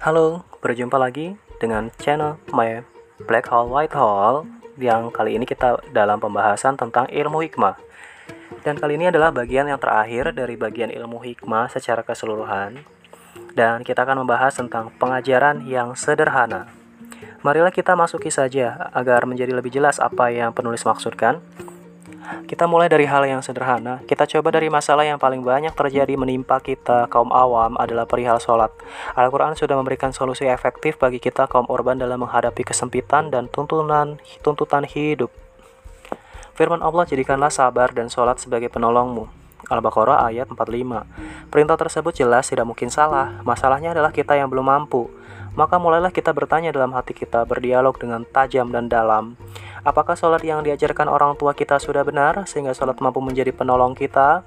Halo, berjumpa lagi dengan channel My Black Hole White Hole yang kali ini kita dalam pembahasan tentang ilmu hikmah. Dan kali ini adalah bagian yang terakhir dari bagian ilmu hikmah secara keseluruhan. Dan kita akan membahas tentang pengajaran yang sederhana. Marilah kita masuki saja agar menjadi lebih jelas apa yang penulis maksudkan. Kita mulai dari hal yang sederhana. Kita coba dari masalah yang paling banyak terjadi menimpa kita kaum awam adalah perihal sholat. Al-Quran sudah memberikan solusi efektif bagi kita kaum urban dalam menghadapi kesempitan dan tuntunan tuntutan hidup. Firman Allah jadikanlah sabar dan sholat sebagai penolongmu. Al-Baqarah ayat 45. Perintah tersebut jelas tidak mungkin salah. Masalahnya adalah kita yang belum mampu. Maka mulailah kita bertanya dalam hati kita, berdialog dengan tajam dan dalam. Apakah sholat yang diajarkan orang tua kita sudah benar sehingga sholat mampu menjadi penolong kita?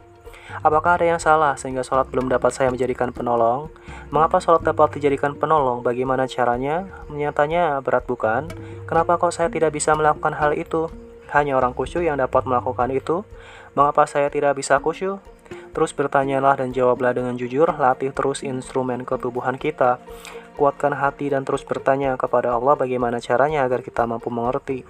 Apakah ada yang salah sehingga sholat belum dapat saya menjadikan penolong? Mengapa sholat dapat dijadikan penolong? Bagaimana caranya? Nyatanya berat bukan? Kenapa kok saya tidak bisa melakukan hal itu? Hanya orang khusyuk yang dapat melakukan itu. Mengapa saya tidak bisa khusyuk? Terus bertanyalah dan jawablah dengan jujur, latih terus instrumen ketubuhan kita. Kuatkan hati dan terus bertanya kepada Allah bagaimana caranya agar kita mampu mengerti.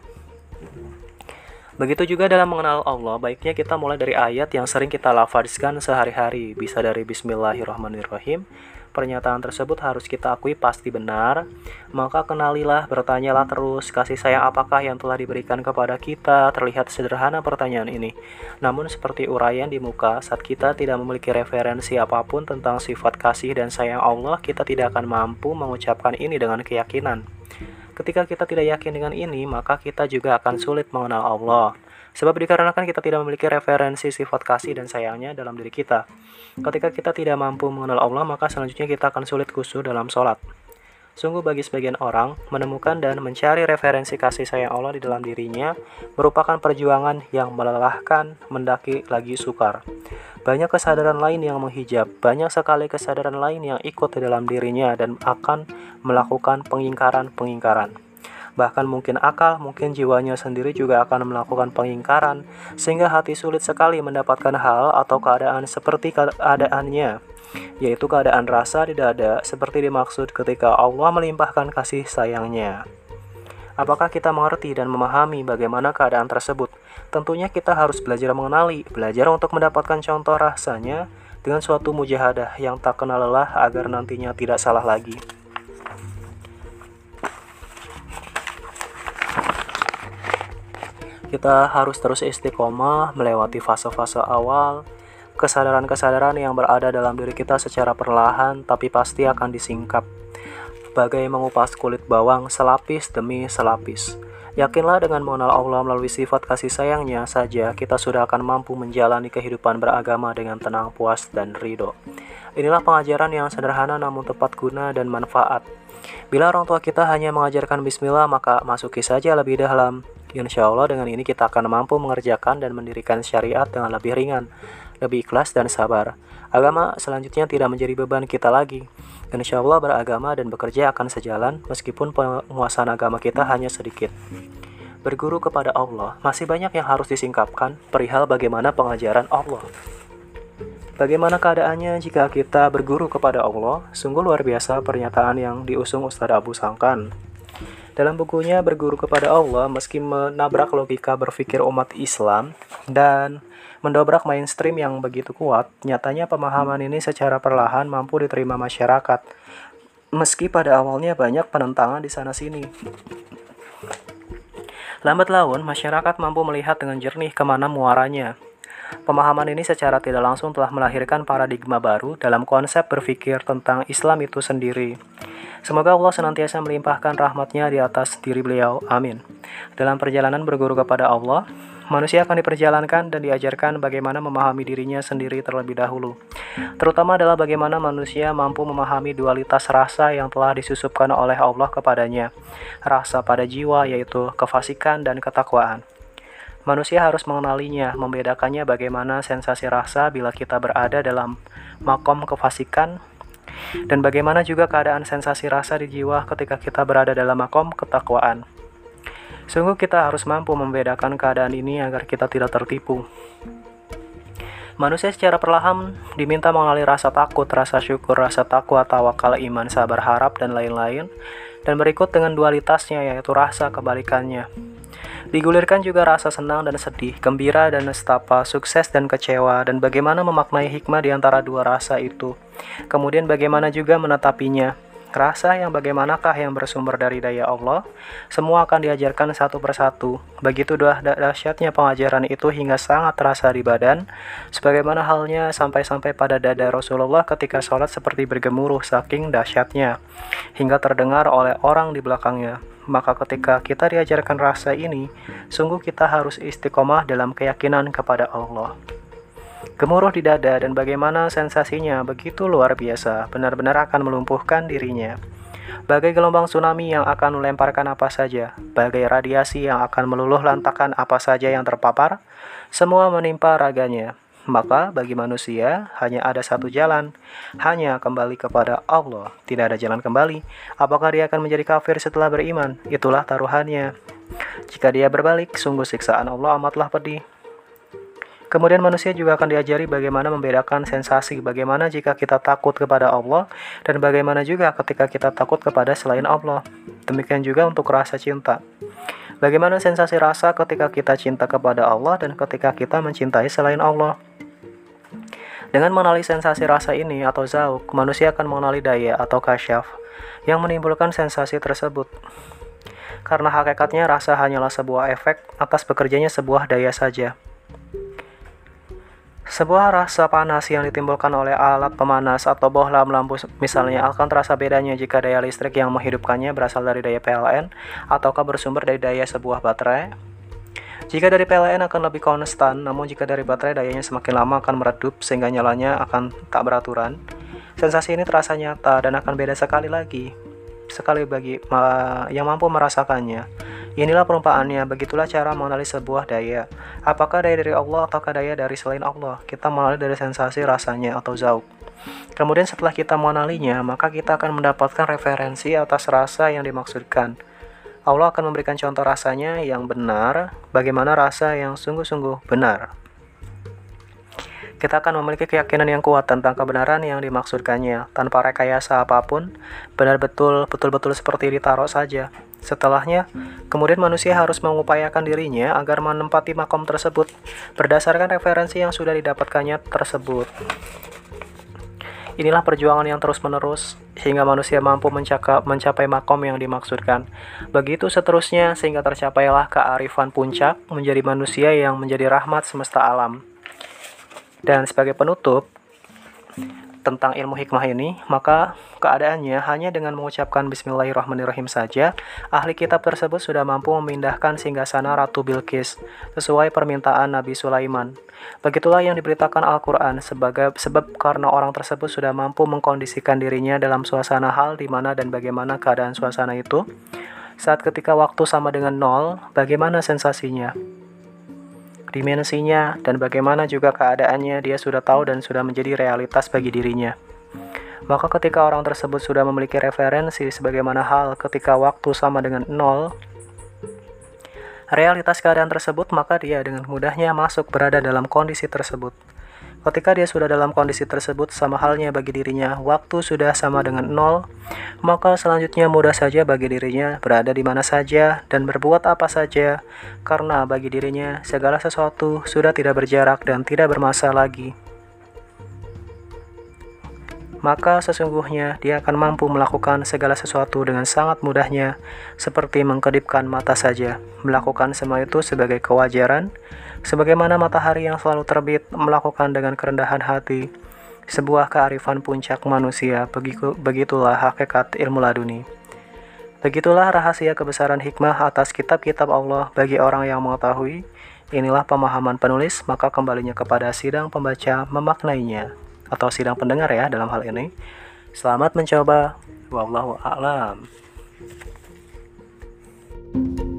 Begitu juga dalam mengenal Allah, baiknya kita mulai dari ayat yang sering kita lafazkan sehari-hari, bisa dari Bismillahirrahmanirrahim. Pernyataan tersebut harus kita akui pasti benar. Maka kenalilah, bertanyalah terus, kasih sayang apakah yang telah diberikan kepada kita. Terlihat sederhana pertanyaan ini. Namun seperti uraian di muka, saat kita tidak memiliki referensi apa pun tentang sifat kasih dan sayang Allah, kita tidak akan mampu mengucapkan ini dengan keyakinan. Ketika kita tidak yakin dengan ini, maka kita juga akan sulit mengenal Allah. Sebab dikarenakan kita tidak memiliki referensi sifat kasih dan sayangnya dalam diri kita. Ketika kita tidak mampu mengenal Allah, maka selanjutnya kita akan sulit khusyuk dalam sholat. Sungguh bagi sebagian orang, menemukan dan mencari referensi kasih sayang Allah di dalam dirinya merupakan perjuangan yang melelahkan mendaki lagi sukar. Banyak kesadaran lain yang menghijab, banyak sekali kesadaran lain yang ikut di dalam dirinya dan akan melakukan pengingkaran-pengingkaran. Bahkan mungkin akal, mungkin jiwanya sendiri juga akan melakukan pengingkaran, sehingga hati sulit sekali mendapatkan hal atau keadaan seperti keadaannya yaitu keadaan rasa di dada seperti dimaksud ketika Allah melimpahkan kasih sayangnya. Apakah kita mengerti dan memahami bagaimana keadaan tersebut? Tentunya kita harus belajar mengenali, belajar untuk mendapatkan contoh rasanya dengan suatu mujahadah yang tak kenal lelah agar nantinya tidak salah lagi. Kita harus terus istiqomah melewati fase-fase awal kesadaran-kesadaran yang berada dalam diri kita secara perlahan tapi pasti akan disingkap. Bagai mengupas kulit bawang selapis demi selapis. Yakinlah dengan mengenal Allah melalui sifat kasih sayangnya saja, kita sudah akan mampu menjalani kehidupan beragama dengan tenang, puas, dan ridho. Inilah pengajaran yang sederhana namun tepat guna dan manfaat. Bila orang tua kita hanya mengajarkan bismillah, maka masuki saja lebih dalam. Insya Allah dengan ini kita akan mampu mengerjakan dan mendirikan syariat dengan lebih ringan lebih ikhlas dan sabar. Agama selanjutnya tidak menjadi beban kita lagi. Insya Allah beragama dan bekerja akan sejalan meskipun penguasaan agama kita hanya sedikit. Berguru kepada Allah, masih banyak yang harus disingkapkan perihal bagaimana pengajaran Allah. Bagaimana keadaannya jika kita berguru kepada Allah? Sungguh luar biasa pernyataan yang diusung Ustadz Abu Sangkan. Dalam bukunya Berguru kepada Allah, meski menabrak logika berpikir umat Islam dan mendobrak mainstream yang begitu kuat, nyatanya pemahaman ini secara perlahan mampu diterima masyarakat. Meski pada awalnya banyak penentangan di sana-sini. Lambat laun, masyarakat mampu melihat dengan jernih ke mana muaranya. Pemahaman ini secara tidak langsung telah melahirkan paradigma baru dalam konsep berpikir tentang Islam itu sendiri. Semoga Allah senantiasa melimpahkan rahmatnya di atas diri beliau. Amin. Dalam perjalanan berguru kepada Allah, manusia akan diperjalankan dan diajarkan bagaimana memahami dirinya sendiri terlebih dahulu. Terutama adalah bagaimana manusia mampu memahami dualitas rasa yang telah disusupkan oleh Allah kepadanya. Rasa pada jiwa yaitu kefasikan dan ketakwaan. Manusia harus mengenalinya, membedakannya bagaimana sensasi rasa bila kita berada dalam makom kefasikan dan bagaimana juga keadaan sensasi rasa di jiwa ketika kita berada dalam makom ketakwaan. Sungguh kita harus mampu membedakan keadaan ini agar kita tidak tertipu. Manusia secara perlahan diminta mengenali rasa takut, rasa syukur, rasa takwa, tawakal, iman, sabar, harap, dan lain-lain. Dan berikut dengan dualitasnya yaitu rasa kebalikannya. Digulirkan juga rasa senang dan sedih, gembira dan nestapa, sukses dan kecewa, dan bagaimana memaknai hikmah di antara dua rasa itu. Kemudian bagaimana juga menetapinya. Rasa yang bagaimanakah yang bersumber dari daya Allah? Semua akan diajarkan satu persatu. Begitu dahsyatnya pengajaran itu hingga sangat terasa di badan, sebagaimana halnya sampai-sampai pada dada Rasulullah ketika sholat seperti bergemuruh saking dahsyatnya, hingga terdengar oleh orang di belakangnya. Maka ketika kita diajarkan rasa ini, sungguh kita harus istiqomah dalam keyakinan kepada Allah. Gemuruh di dada dan bagaimana sensasinya begitu luar biasa, benar-benar akan melumpuhkan dirinya. Bagai gelombang tsunami yang akan melemparkan apa saja, bagai radiasi yang akan meluluh lantakan apa saja yang terpapar, semua menimpa raganya. Maka bagi manusia hanya ada satu jalan, hanya kembali kepada Allah. Tidak ada jalan kembali. Apakah dia akan menjadi kafir setelah beriman? Itulah taruhannya. Jika dia berbalik, sungguh siksaan Allah amatlah pedih. Kemudian manusia juga akan diajari bagaimana membedakan sensasi, bagaimana jika kita takut kepada Allah, dan bagaimana juga ketika kita takut kepada selain Allah. Demikian juga untuk rasa cinta. Bagaimana sensasi rasa ketika kita cinta kepada Allah dan ketika kita mencintai selain Allah. Dengan mengenali sensasi rasa ini atau zauk, manusia akan mengenali daya atau kasyaf yang menimbulkan sensasi tersebut. Karena hakikatnya rasa hanyalah sebuah efek atas bekerjanya sebuah daya saja. Sebuah rasa panas yang ditimbulkan oleh alat pemanas atau bohlam lampu misalnya akan terasa bedanya jika daya listrik yang menghidupkannya berasal dari daya PLN ataukah bersumber dari daya sebuah baterai. Jika dari PLN akan lebih konstan, namun jika dari baterai dayanya semakin lama akan meredup sehingga nyalanya akan tak beraturan. Sensasi ini terasa nyata dan akan beda sekali lagi sekali bagi yang mampu merasakannya. Inilah perumpamannya, begitulah cara mengenali sebuah daya. Apakah daya dari Allah ataukah daya dari selain Allah? Kita mengenali dari sensasi rasanya atau zauk. Kemudian setelah kita mengenalinya, maka kita akan mendapatkan referensi atas rasa yang dimaksudkan. Allah akan memberikan contoh rasanya yang benar, bagaimana rasa yang sungguh-sungguh benar kita akan memiliki keyakinan yang kuat tentang kebenaran yang dimaksudkannya, tanpa rekayasa apa pun, benar betul betul-betul seperti ditaruh saja. Setelahnya, kemudian manusia harus mengupayakan dirinya agar menempati makom tersebut berdasarkan referensi yang sudah didapatkannya tersebut. Inilah perjuangan yang terus-menerus hingga manusia mampu mencakap, mencapai makom yang dimaksudkan. Begitu seterusnya sehingga tercapailah kearifan puncak menjadi manusia yang menjadi rahmat semesta alam. Dan sebagai penutup tentang ilmu hikmah ini, maka keadaannya hanya dengan mengucapkan bismillahirrahmanirrahim saja, ahli kitab tersebut sudah mampu memindahkan singgasana Ratu Bilqis sesuai permintaan Nabi Sulaiman. Begitulah yang diberitakan Al-Quran sebagai sebab karena orang tersebut sudah mampu mengkondisikan dirinya dalam suasana hal di mana dan bagaimana keadaan suasana itu. Saat ketika waktu sama dengan nol, bagaimana sensasinya? Dimensinya, dan bagaimana juga keadaannya dia sudah tahu dan sudah menjadi realitas bagi dirinya. Maka ketika orang tersebut sudah memiliki referensi sebagaimana hal ketika waktu sama dengan nol, realitas keadaan tersebut maka dia dengan mudahnya masuk berada dalam kondisi tersebut. Ketika dia sudah dalam kondisi tersebut, sama halnya bagi dirinya, waktu sudah sama dengan nol, maka selanjutnya mudah saja bagi dirinya berada di mana saja dan berbuat apa saja, karena bagi dirinya segala sesuatu sudah tidak berjarak dan tidak bermasa lagi maka sesungguhnya dia akan mampu melakukan segala sesuatu dengan sangat mudahnya, seperti mengkedipkan mata saja. Melakukan semua itu sebagai kewajaran, sebagaimana matahari yang selalu terbit melakukan dengan kerendahan hati. Sebuah kearifan puncak manusia, begitu, begitulah hakikat ilmu laduni. Begitulah rahasia kebesaran hikmah atas kitab-kitab Allah bagi orang yang mengetahui. Inilah pemahaman penulis, maka kembalinya kepada sidang pembaca memaknainya atau sidang pendengar ya dalam hal ini. Selamat mencoba. Wallahu a'lam. thank you